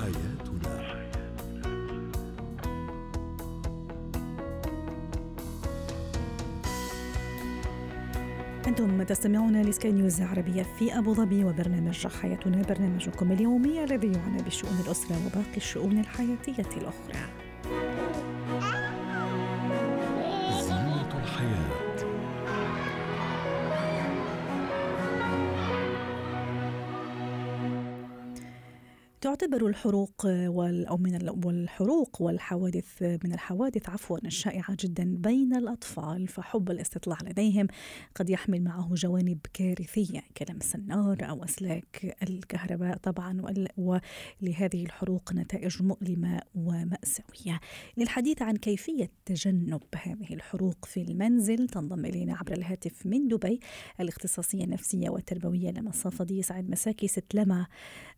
حياتنا. أنتم تستمعون لسكاي نيوز عربية في أبو ظبي وبرنامج حياتنا برنامجكم اليومي الذي يعنى بشؤون الأسرة وباقي الشؤون الحياتية الأخرى. تعتبر الحروق أو من والحروق والحوادث من الحوادث عفوا الشائعة جدا بين الأطفال فحب الاستطلاع لديهم قد يحمل معه جوانب كارثية كلمس النار أو أسلاك الكهرباء طبعا ولهذه الحروق نتائج مؤلمة ومأساوية. للحديث عن كيفية تجنب هذه الحروق في المنزل تنضم إلينا عبر الهاتف من دبي الاختصاصية النفسية والتربوية لما الصافدي سعد مساكي ست لما.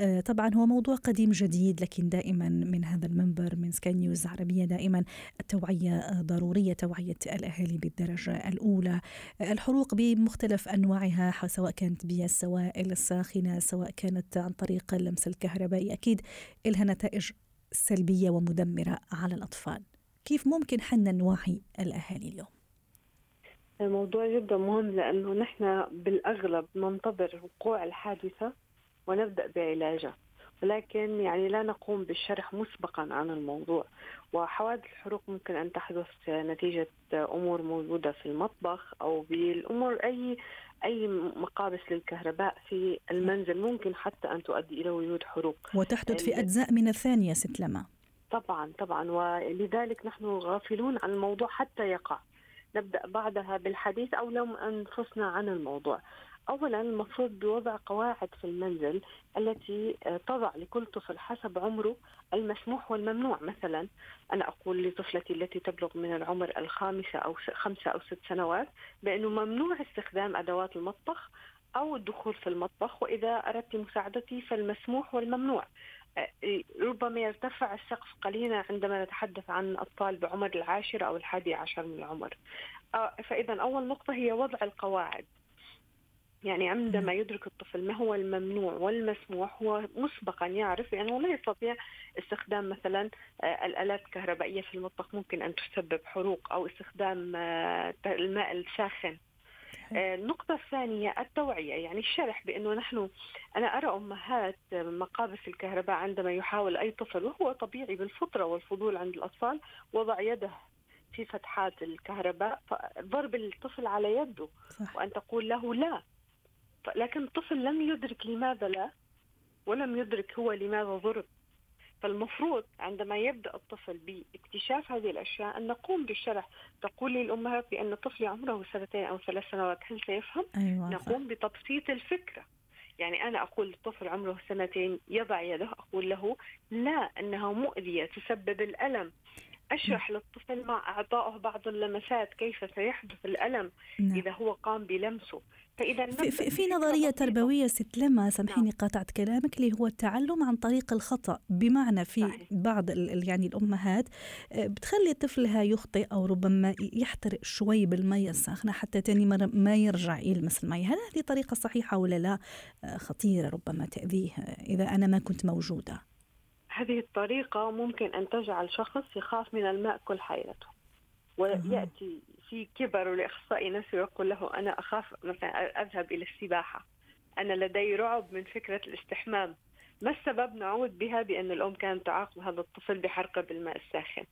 آه، طبعا هو موضوع قديم جديد لكن دائما من هذا المنبر من سكاي نيوز عربية دائما التوعية ضرورية توعية الأهالي بالدرجة الأولى. الحروق بمختلف أنواعها سواء كانت بالسوائل الساخنة سواء كانت عن طريق اللمس الكهربائي. أكيد لها نتائج سلبية ومدمرة على الأطفال. كيف ممكن حنا نوعي الأهالي اليوم؟ الموضوع جدا مهم لأنه نحن بالأغلب ننتظر وقوع الحادثة ونبدأ بعلاجها. ولكن يعني لا نقوم بالشرح مسبقا عن الموضوع. وحوادث الحروق ممكن أن تحدث نتيجة أمور موجودة في المطبخ أو بالأمور أي أي مقابس للكهرباء في المنزل ممكن حتى أن تؤدي إلى وجود حروق. وتحدث في أجزاء من الثانية ست لما طبعا طبعا. ولذلك نحن غافلون عن الموضوع حتى يقع. نبدأ بعدها بالحديث أو لم أنفسنا عن الموضوع. اولا المفروض بوضع قواعد في المنزل التي آه، تضع لكل طفل حسب عمره المسموح والممنوع. مثلا أنا أقول لطفلتي التي تبلغ من العمر الخامسه أو خمسة أو ست سنوات بأنه ممنوع استخدام أدوات المطبخ أو الدخول في المطبخ وإذا أردت مساعدتي فالمسموح والممنوع. ربما يرتفع السقف قليلا عندما نتحدث عن أطفال بعمر العاشرة أو الحادي عشر من العمر. فإذا أول نقطة هي وضع القواعد. يعني عندما يدرك الطفل ما هو الممنوع والمسموح هو مسبقا يعرف لأنه لا يستطيع استخدام مثلا الآلات الكهربائية في المطبخ ممكن أن تسبب حروق أو استخدام الماء الساخن. النقطة الثانية التوعية يعني الشرح بأنه نحن أنا أرى أمهات مقابس الكهرباء عندما يحاول أي طفل وهو طبيعي بالفطرة والفضول عند الأطفال وضع يده في فتحات الكهرباء ضرب الطفل على يده صح. وأن تقول له لا لكن الطفل لم يدرك لماذا لا ولم يدرك هو لماذا ضرب فالمفروض عندما يبدأ الطفل باكتشاف هذه الأشياء أن نقوم بالشرح. تقول لي الأمهات بأن طفلي عمره سنتين أو ثلاث سنوات هل سيفهم؟ أيوة نقوم بتبسيط الفكرة. يعني أنا أقول للطفل عمره سنتين يضع يده أقول له لا أنها مؤذية تسبب الألم. أشرح للطفل مع اعطائه بعض اللمسات كيف سيحدث الألم نعم. إذا هو قام بلمسه فإذا في, في, في نظرية تربوية ست لما سامحيني نعم. قاطعت كلامك اللي هو التعلم عن طريق الخطأ بمعنى في صحيح. بعض يعني الأمهات آه، بتخلي طفلها يخطئ أو ربما يحترق شوي بالمي الساخنة حتى تاني مرة ما يرجع يلمس المي هل هذه طريقة صحيحة ولا لا آه، خطيرة ربما تأذيه إذا أنا ما كنت موجودة هذه الطريقة ممكن أن تجعل شخص يخاف من الماء كل حياته ويأتي في كبر لأخصائي نفسي ويقول له أنا أخاف مثلا أذهب إلى السباحة. أنا لدي رعب من فكرة الاستحمام. ما السبب نعود بها بأن الأم كانت تعاقب هذا الطفل بحرقه بالماء الساخن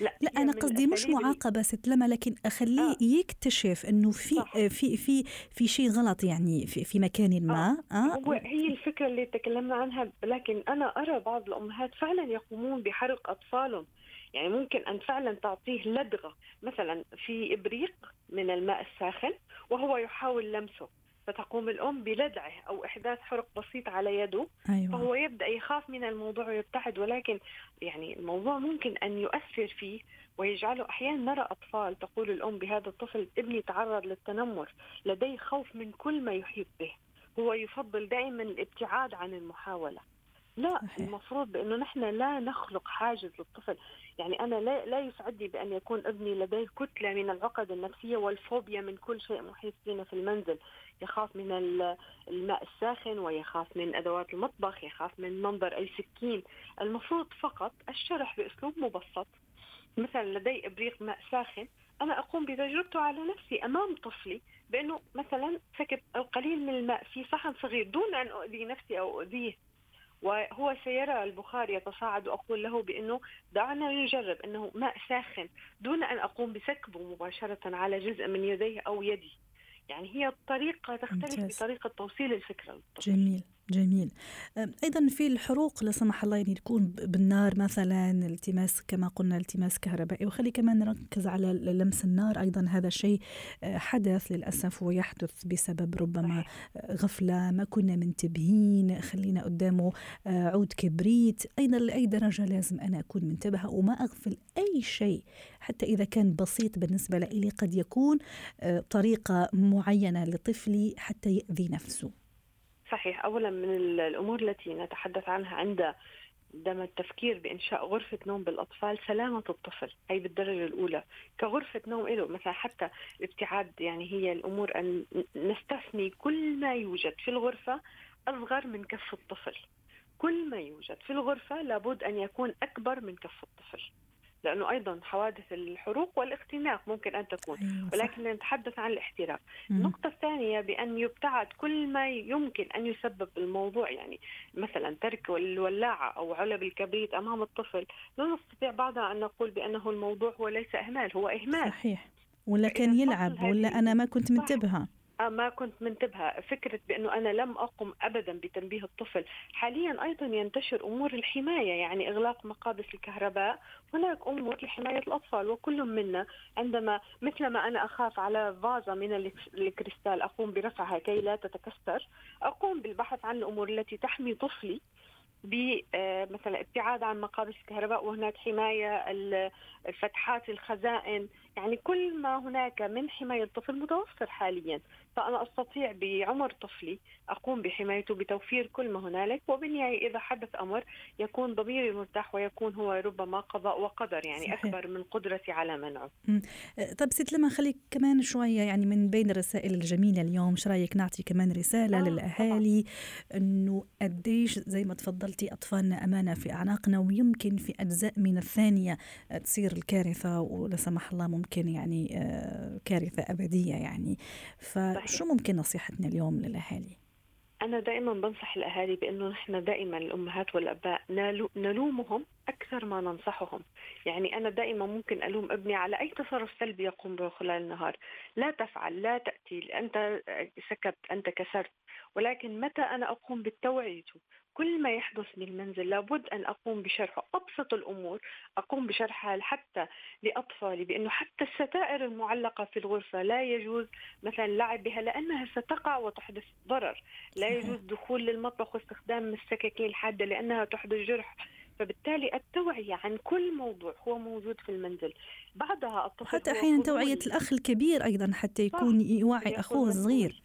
لا, لا أنا قصدي مش معاقبة ست لما لكن أخليه آه. يكتشف إنه في صح. في في في شيء غلط يعني في في مكان ما آه. آه. هو هي الفكرة اللي تكلمنا عنها لكن أنا أرى بعض الأمهات فعلا يقومون بحرق أطفالهم يعني ممكن أن فعلا تعطيه لدغة مثلا في إبريق من الماء الساخن وهو يحاول لمسه فتقوم الأم بلدعه أو إحداث حرق بسيط على يده أيوة. فهو يبدأ يخاف من الموضوع ويبتعد ولكن يعني الموضوع ممكن أن يؤثر فيه ويجعله أحيانا نرى أطفال تقول الأم بهذا الطفل ابني تعرض للتنمر لديه خوف من كل ما يحيط به هو يفضل دائما الابتعاد عن المحاولة لا صحيح. المفروض بانه نحن لا نخلق حاجز للطفل يعني أنا لا لا يسعدني بأن يكون ابني لديه كتلة من العقد النفسية والفوبيا من كل شيء محيط بنا في المنزل يخاف من الماء الساخن ويخاف من أدوات المطبخ يخاف من منظر أي سكين المفروض فقط الشرح بأسلوب مبسط مثلا لدي إبريق ماء ساخن. أنا أقوم بتجربته على نفسي أمام طفلي بأنه مثلا سكب القليل من الماء في صحن صغير دون أن أؤذي نفسي أو أؤذيه. وهو سيرى البخار يتصاعد وأقول له بأنه دعنا نجرب أنه ماء ساخن دون أن أقوم بسكبه مباشرة على جزء من يديه أو يدي. يعني هي الطريقة تختلف ممتاز. بطريقة توصيل الفكرة للطفل. جميل جميل. أيضا في الحروق لا سمح الله يعني تكون بالنار مثلا التماس كما قلنا التماس كهربائي وخلي كمان نركز على لمس النار. أيضا هذا شيء آه، حدث للأسف ويحدث بسبب ربما غفلة ما كنا منتبهين خلينا قدامه آه، عود كبريت. أيضا لأي درجة لازم أنا أكون منتبهة وما أغفل أي شيء حتى إذا كان بسيط بالنسبة لي قد يكون طريقة معينة لطفلي حتى يأذي نفسه. صحيح. اولا من الأمور التي نتحدث عنها عند عندما التفكير بإنشاء غرفة نوم بالأطفال سلامة الطفل هي بالدرجة الأولى. كغرفة نوم له مثلا حتى الابتعاد يعني هي الأمور أن نستثني كل ما يوجد في الغرفة أصغر من كف الطفل. كل ما يوجد في الغرفة لابد أن يكون أكبر من كف الطفل. لأنه أيضا حوادث الحروق والاختناق ممكن أن تكون. أيوة ولكن نتحدث عن الاحتراق. النقطة الثانية بأن يبتعد كل ما يمكن أن يسبب الموضوع. يعني مثلا ترك الولاعة أو علب الكبريت أمام الطفل. لا نستطيع بعضنا أن نقول بأنه الموضوع هو ليس إهمال هو إهمال. صحيح. ولا كان يلعب ولا أنا ما كنت منتبهة. آه، ما كنت منتبهة. فكرة بأنه أنا لم أقم أبدا بتنبيه الطفل حاليا أيضا ينتشر أمور الحماية يعني إغلاق مقابس الكهرباء هناك أمور لحماية الأطفال وكل منا. عندما مثلما أنا أخاف على فازة من الكريستال أقوم برفعها كي لا تتكسر. أقوم بالبحث عن الأمور التي تحمي طفلي بمثلا ابتعاد عن مقابس الكهرباء وهناك حماية الفتحات الخزائن. يعني كل ما هناك من حماية الطفل متوفر حاليا. فأنا أستطيع بعمر طفلي أقوم بحمايته بتوفير كل ما هنالك وبالنهاية إذا حدث أمر يكون ضميري مرتاح ويكون هو ربما قضاء وقدر يعني صحيح. أكبر من قدرتي على منعه. طيب ست لما خليك كمان شوية يعني من بين الرسائل الجميلة اليوم شو رأيك نعطي كمان رسالة آه للأهالي أنه قديش زي ما تفضلتي أطفالنا أمانة في أعناقنا ويمكن في أجزاء من الثانية تصير الكارثة ولا سمح الله ممكن يعني آه، كارثة أبدية يعني. ف شو ممكن نصيحتنا اليوم للأهالي؟ أنا دائما بنصح الأهالي بأنه نحن دائما الأمهات والأباء نلومهم أكثر ما ننصحهم. يعني أنا دائما ممكن ألوم ابني على أي تصرف سلبي يقوم به خلال النهار. لا تفعل لا تأتي أنت سكت أنت كسرت. ولكن متى أنا أقوم بالتوعيته كل ما يحدث بالمنزل لابد أن أقوم بشرحه أبسط الأمور أقوم بشرحها حتى لأطفالي بأنه حتى الستائر المعلقة في الغرفة لا يجوز مثلا اللعب بها لأنها ستقع وتحدث ضرر. لا يجوز دخول للمطبخ واستخدام السكاكين الحادة لأنها تحدث جرح. فبالتالي التوعية عن كل موضوع هو موجود في المنزل. بعدها الطفل حتى أحيانا توعية الأخ الكبير أيضا حتى يكون يوعي أخوه الصغير.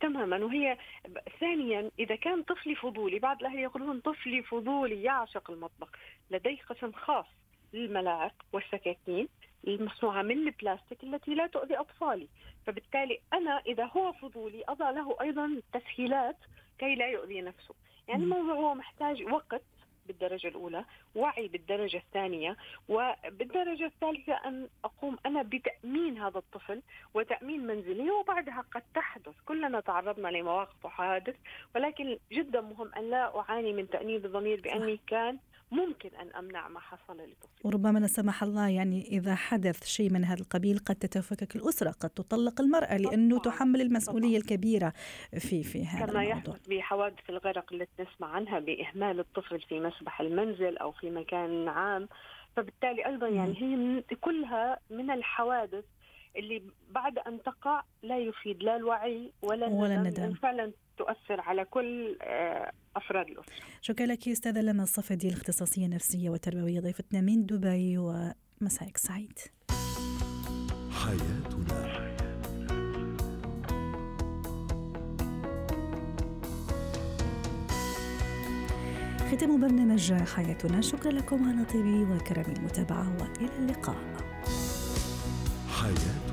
تماما. وهي ثانيا إذا كان طفلي فضولي بعض الأهل يقولون طفلي فضولي يعشق المطبخ. لديه قسم خاص للملاعق والسكاكين المصنوعة من البلاستيك التي لا تؤذي أطفالي. فبالتالي أنا إذا هو فضولي أضع له أيضا تسهيلات كي لا يؤذي نفسه. يعني الموضوع هو محتاج وقت بالدرجة الأولى وعي بالدرجة الثانية وبالدرجة الثالثة أن أقوم أنا بتأمين هذا الطفل وتأمين منزلي وبعدها قد تحدث. كلنا تعرضنا لمواقف وحوادث ولكن جدا مهم أن لا أعاني من تأنيب الضمير بأني كان ممكن أن أمنع ما حصل لطفلي وربما لا سمح الله يعني إذا حدث شيء من هذا القبيل قد تتفكك الأسرة قد تطلق المرأة لأنه طبعا. تحمل المسؤولية. الكبيرة في في هذا كما الموضوع. يحدث بحوادث الغرق التي نسمع عنها بإهمال الطفل في مسبح المنزل أو في مكان عام فبالتالي أيضا يعني هي من كلها من الحوادث اللي بعد أن تقع لا يفيد لا الوعي ولا, ولا الندم فعلا تؤثر على كل آه، أفراد الأسرة. شكرا لك أستاذة لما الصفدي الاختصاصية النفسية والتربوية ضيفتنا من دبي ومساءك سعيد. حياتنا ختام برنامج حياتنا شكرا لكم على طيب وكرم المتابعة وإلى اللقاء. حياتنا